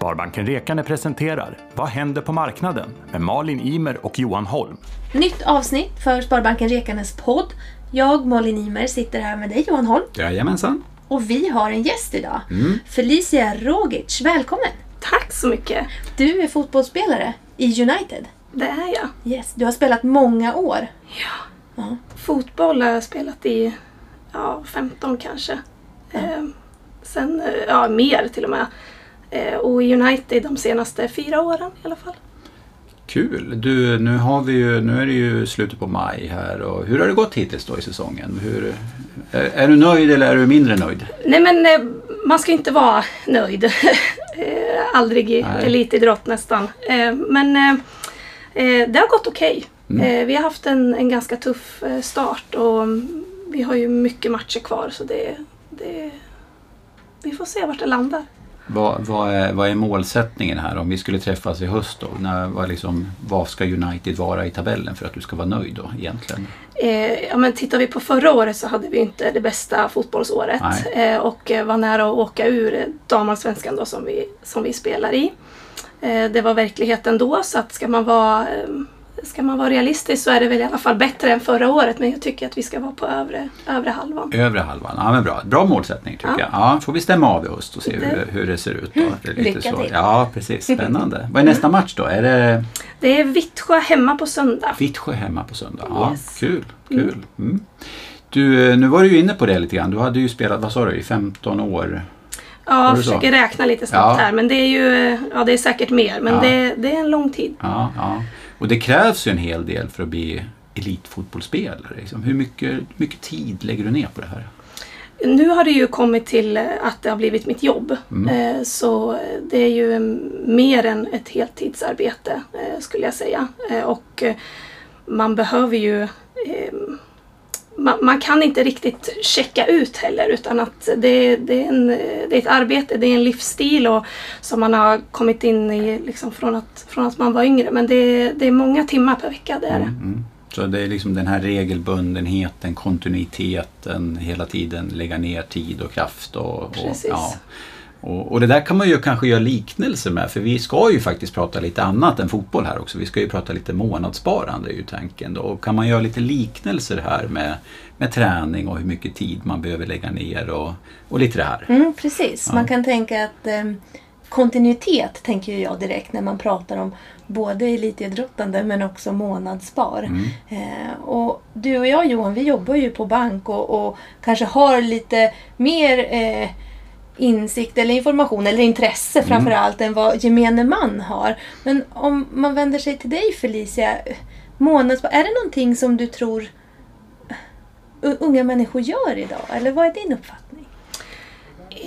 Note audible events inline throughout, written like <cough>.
Sparbanken Rekane presenterar Vad händer på marknaden? med Malin Imer och Johan Holm. Nytt avsnitt för Sparbanken Rekanes podd. Jag, Malin Imer, sitter här med dig Johan Holm. Jajamensan. Och vi har en gäst idag. Felicia Rogic, välkommen! Tack så mycket. Du är fotbollsspelare i United. Det är jag. Yes, du har spelat många år. Ja. Fotboll har jag spelat i ja, 15 kanske. Eh, sen, eh, ja mer till och med. Eh, och i United de senaste fyra åren i alla fall. Kul. Du, nu, har vi ju, nu är det ju slutet på maj här och hur har det gått hittills då i säsongen? Hur, är, är du nöjd eller är du mindre nöjd? Nej men eh, man ska inte vara nöjd. <laughs> eh, aldrig i Nej. elitidrott nästan. Men det har gått okej. Mm. Eh, vi har haft en, en ganska tuff start och mm, vi har ju mycket matcher kvar så det, det vi får se vart det landar. Vad, vad, är, vad är målsättningen här om vi skulle träffas i höst då? När, vad, liksom, vad ska United vara i tabellen för att du ska vara nöjd då egentligen? Eh, ja, men tittar vi på förra året så hade vi inte det bästa fotbollsåret eh, och eh, var nära att åka ur damallsvenskan då som vi, som vi spelar i. Eh, det var verkligheten då så att ska man vara eh, Ska man vara realistisk så är det väl i alla fall bättre än förra året men jag tycker att vi ska vara på övre, övre halvan. Övre halvan, ja men bra. Bra målsättning tycker Ja. jag. Ja, får vi stämma av i höst och se hur, Det- hur det ser ut då. <laughs> Det är lite Lycka så. till. Ja, precis. Spännande. Vad är nästa match då? Är det Det är Vittsjö hemma på söndag. Vittsjö hemma på söndag. Ja, Yes. Kul, kul. Mm. Du, eh, nu var du ju inne på det lite grann. Du hade ju spelat, vad sa du, i 15 år? Ja, jag försöker räkna lite snabbt Ja. här men det är ju ja, det är säkert mer men Ja. det, det är en lång tid. Ja. Och det krävs ju en hel del för att bli elitfotbollsspelare. Liksom. Hur mycket, mycket tid lägger du ner på det här? Nu har det ju kommit till eh, att det har blivit mitt jobb. Mm. Eh, Så det är ju mer än ett heltidsarbete eh, skulle jag säga. Och man behöver ju man, man kan inte riktigt checka ut heller utan att det, det, är en, det är ett arbete, det är en livsstil och, som man har kommit in i liksom från, att, från att man var yngre. Men det, det är många timmar per vecka, det är det. Mm, mm. Så det är liksom den här regelbundenheten, kontinuiteten, hela tiden lägga ner tid och kraft. Och, och, Precis. ja. Och, och det där kan man ju kanske göra liknelser med för vi ska ju faktiskt prata lite annat än fotboll här också. Vi ska ju prata lite månadssparande är ju tanken. Då. Och kan man göra lite liknelser här med, med träning och hur mycket tid man behöver lägga ner och, och lite det här. Mm, precis, Ja. man kan tänka att eh, kontinuitet tänker jag direkt när man pratar om både elitidrottande men också månadsspar. Mm. Eh, och du och jag Johan, vi jobbar ju på bank och, och kanske har lite mer eh, insikt eller information eller intresse Mm. framför allt än vad gemene man har. Men om man vänder sig till dig Felicia, månadsspar, är det någonting som du tror unga människor gör idag? Eller vad är din uppfattning?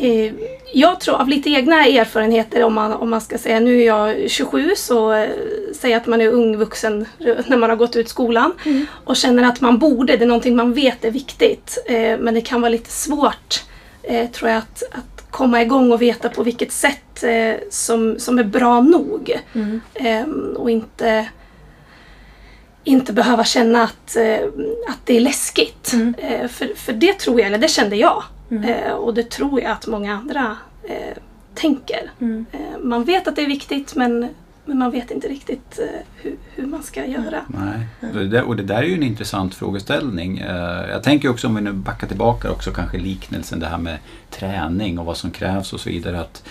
Eh, Jag tror av lite egna erfarenheter om man, om man ska säga, nu är jag 27 så eh, säg att man är ung vuxen när man har gått ut skolan och känner att man borde, det är någonting man vet är viktigt eh, men det kan vara lite svårt tror jag att, att komma igång och veta på vilket sätt eh, som, som är bra nog Mm. Ehm, och inte inte behöva känna att, eh, att det är läskigt. Mm. Eh, för, för det tror jag, eller det kände jag. Mm. Och det tror jag att många andra tänker. Mm. Man vet att det är viktigt men, men man vet inte riktigt eh, hur, hur man ska göra. Nej, och det, där, och det där är ju en intressant frågeställning. Eh, Jag tänker också om vi nu backar tillbaka också kanske liknelsen det här med träning och vad som krävs och så vidare. Att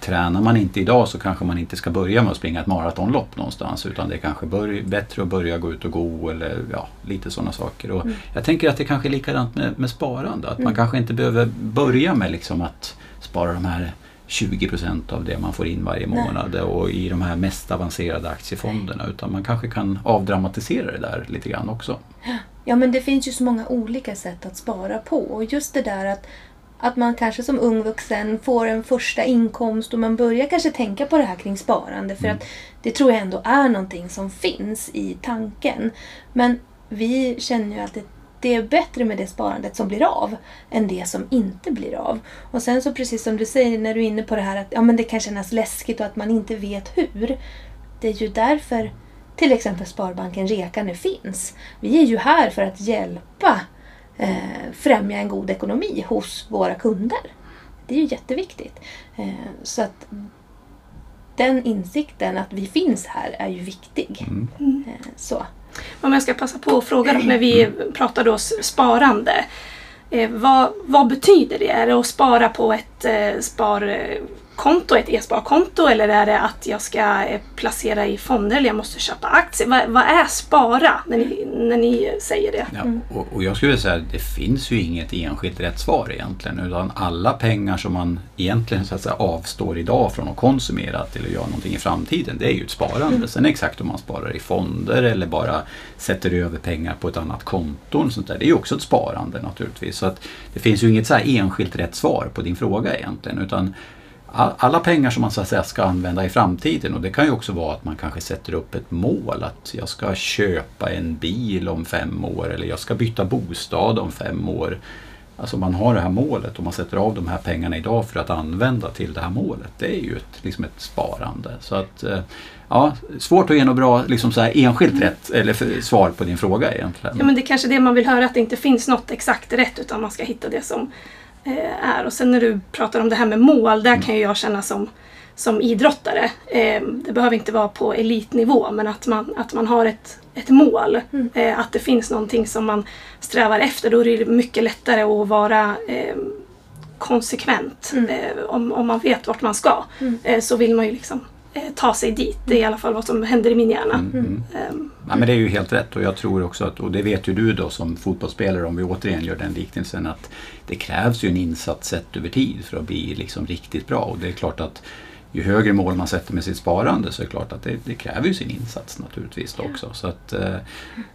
tränar man inte idag så kanske man inte ska börja med att springa ett maratonlopp någonstans utan det är kanske bättre att börja gå ut och gå eller ja, lite sådana saker. Och Jag tänker att det kanske är likadant med, med sparande. Att man kanske inte behöver börja med liksom att spara de här 20 procent av det man får in varje Nej. månad och i de här mest avancerade aktiefonderna utan man kanske kan avdramatisera det där lite grann också. Ja, men det finns ju så många olika sätt att spara på. Och just det där att, att man kanske som ung vuxen får en första inkomst och man börjar kanske tänka på det här kring sparande. För att det tror jag ändå är någonting som finns i tanken. Men vi känner ju att det, är bättre med det sparandet som blir av än det som inte blir av. Och sen så precis som du säger när du är inne på det här att ja, men det kan kännas läskigt och att man inte vet hur. Det är ju därför till exempel Sparbanken Rekane finns. Vi är ju här för att hjälpa eh, främja en god ekonomi hos våra kunder. Det är ju jätteviktigt. Eh, så att den insikten att vi finns här är ju viktig. Mm. Eh, Så. Om jag ska passa på att fråga då, när vi pratar då sparande. Eh, vad, vad betyder det? Är det att spara på ett eh, eh sparkonto, ett e-sparkonto eller är det att jag ska eh, placera i fonder eller jag måste köpa aktier? Vad, vad är spara när ni, när ni säger det? Ja, och, och jag skulle vilja säga att det finns ju inget enskilt rätt svar egentligen. Utan alla pengar som man egentligen så att säga, avstår idag från att konsumera till att göra någonting i framtiden. Det är ju ett sparande. Sen exakt om man sparar i fonder eller bara sätter över pengar på ett annat konto. Och sånt där, det är ju också ett sparande naturligtvis. Så att det finns ju inget så här enskilt rätt svar på din fråga egentligen. Utan alla pengar som man så att säga ska använda i framtiden och det kan ju också vara att man kanske sätter upp ett mål att jag ska köpa en bil om fem år eller jag ska byta bostad om fem år. Alltså man har det här målet och man sätter av de här pengarna idag för att använda till det här målet. Det är ju ett, liksom ett sparande. Så att, eh, ja, svårt att ge något bra liksom så här enskilt rätt eller för, svar på din fråga egentligen. Ja men det är kanske det man vill höra, att det inte finns något exakt rätt utan man ska hitta det som är. Och sen när du pratar om det här med mål, där kan ju jag känna som, som idrottare. Eh, det behöver inte vara på elitnivå men att man, att man har ett, ett mål. Eh, att det finns någonting som man strävar efter. Då är det mycket lättare att vara eh, konsekvent. Eh, om, om man vet vart man ska eh, så vill man ju liksom eh, ta sig dit. Det är i alla fall vad som händer i min hjärna. Mm. Ehm, Ja, men det är ju helt rätt och jag tror också att, och det vet ju du då som fotbollsspelare om vi återigen gör den liknelsen att det krävs ju en insats sett över tid för att bli liksom riktigt bra och det är klart att ju högre mål man sätter med sitt sparande så är det klart att det, det kräver ju sin insats naturligtvis då också. Så att, eh,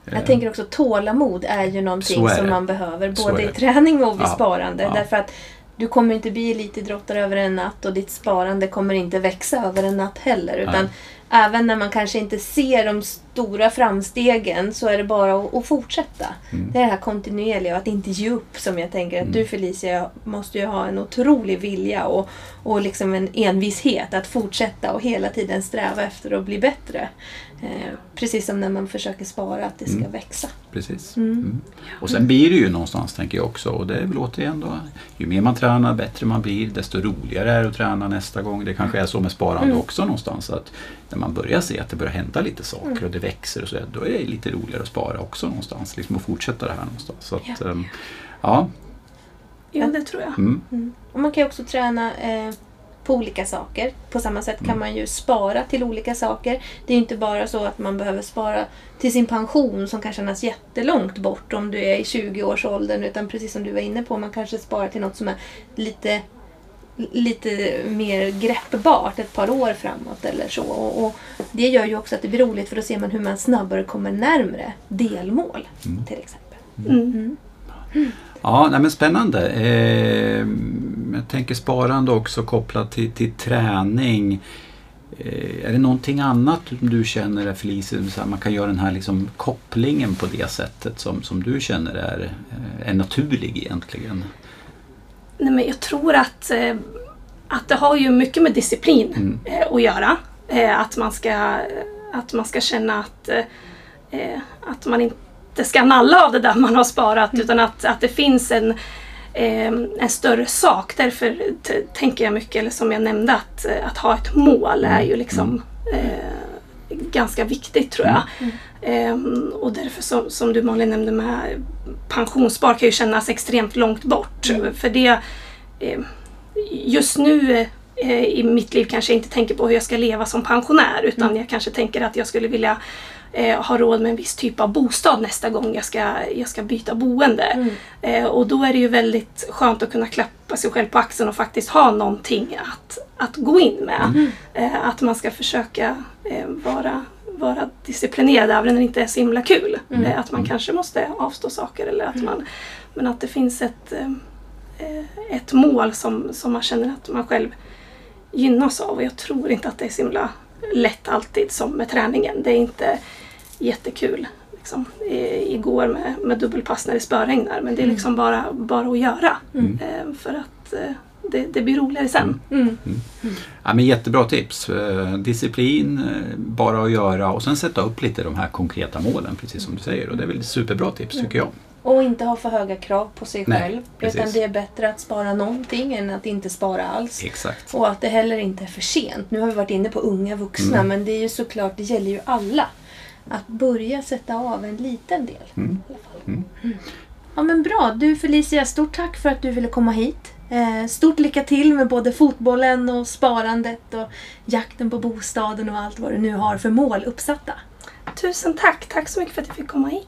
Jag tänker också tålamod är ju någonting är som man behöver både i träning och vid Ja. sparande. Ja. Därför att du kommer inte bli elitidrottare över en natt och ditt sparande kommer inte växa över en natt heller. Utan Nej. även när man kanske inte ser de stora framstegen så är det bara att, att fortsätta. Mm. Det är det här kontinuerliga och att inte ge upp som jag tänker att du Felicia måste ju ha en otrolig vilja och, och liksom en envishet att fortsätta och hela tiden sträva efter att bli bättre. Eh, precis som när man försöker spara, att det ska Mm. växa. Precis. Mm. Och sen blir det ju någonstans, tänker jag också, och det är väl återigen då, ju mer man tränar, bättre man blir, desto roligare är det att träna nästa gång. Det kanske är så med sparande också någonstans, att när man börjar se att det börjar hända lite saker och det växer och så, då är det lite roligare att spara också någonstans, liksom att fortsätta det här någonstans. Så att, Ja. ehm, ja. jo, det tror jag. Mm. Och man kan ju också träna eh, på olika saker. På samma sätt Mm. kan man ju spara till olika saker. Det är inte bara så att man behöver spara till sin pension som kan kännas jättelångt bort om du är i 20-årsåldern. Utan precis som du var inne på, man kanske sparar till något som är lite lite mer greppbart ett par år framåt eller så. Och, och det gör ju också att det blir roligt för då ser man hur man snabbare kommer närmre delmål till exempel. Mm. Ja, nej men spännande. Eh, jag tänker sparande också kopplat till, till träning. Eh, är det någonting annat du känner är Felicia, man kan göra den här liksom kopplingen på det sättet som, som du känner är, eh, är naturlig egentligen? Nej, men jag tror att, eh, att det har ju mycket med disciplin Mm. att göra. Att, man ska, att man ska känna att, att man inte ska nalla av det där man har sparat utan att, att det finns en, en större sak. Därför tänker jag mycket, eller som jag nämnde, att, eh, att ha ett mål är ju liksom eh, ganska viktigt tror jag. Ehm, och därför som, som du Malin nämnde med pensionsspar kan ju kännas extremt långt bort. För det eh, just nu eh, i mitt liv kanske jag inte tänker på hur jag ska leva som pensionär utan jag kanske tänker att jag skulle vilja eh, ha råd med en viss typ av bostad nästa gång jag ska, jag ska byta boende. Eh, och då är det ju väldigt skönt att kunna klappa sig själv på axeln och faktiskt ha någonting att, att gå in med. Eh, att man ska försöka eh, vara, vara disciplinerad även när det inte är så himla kul. Eh, att man kanske måste avstå saker eller att man, men att det finns ett, eh, ett mål som, som man känner att man själv gynnas av. Och jag tror inte att det är så himla lätt alltid som med träningen. Det är inte jättekul. Liksom. I, igår med, med dubbelpass när det spöregnar. Men det är liksom bara, bara att göra. Eh, för att eh, det, det blir roligare sen. Mm. Ja, men jättebra tips. Eh, disciplin, eh, bara att göra och sen sätta upp lite de här konkreta målen precis som du säger och det är väl superbra tips tycker jag. Och inte ha för höga krav på sig Nej, själv. precis. Utan det är bättre att spara någonting än att inte spara alls. Exakt. Och att det heller inte är för sent. Nu har vi varit inne på unga vuxna Mm. men det är ju såklart, det gäller ju alla. Att börja sätta av en liten del. Mm. Fall. Mm. Ja men bra. Du Felicia, stort tack för att du ville komma hit. Eh, stort lycka till med både fotbollen och sparandet och jakten på bostaden och allt vad du nu har för mål uppsatta. Tusen tack! Tack så mycket för att jag fick komma hit.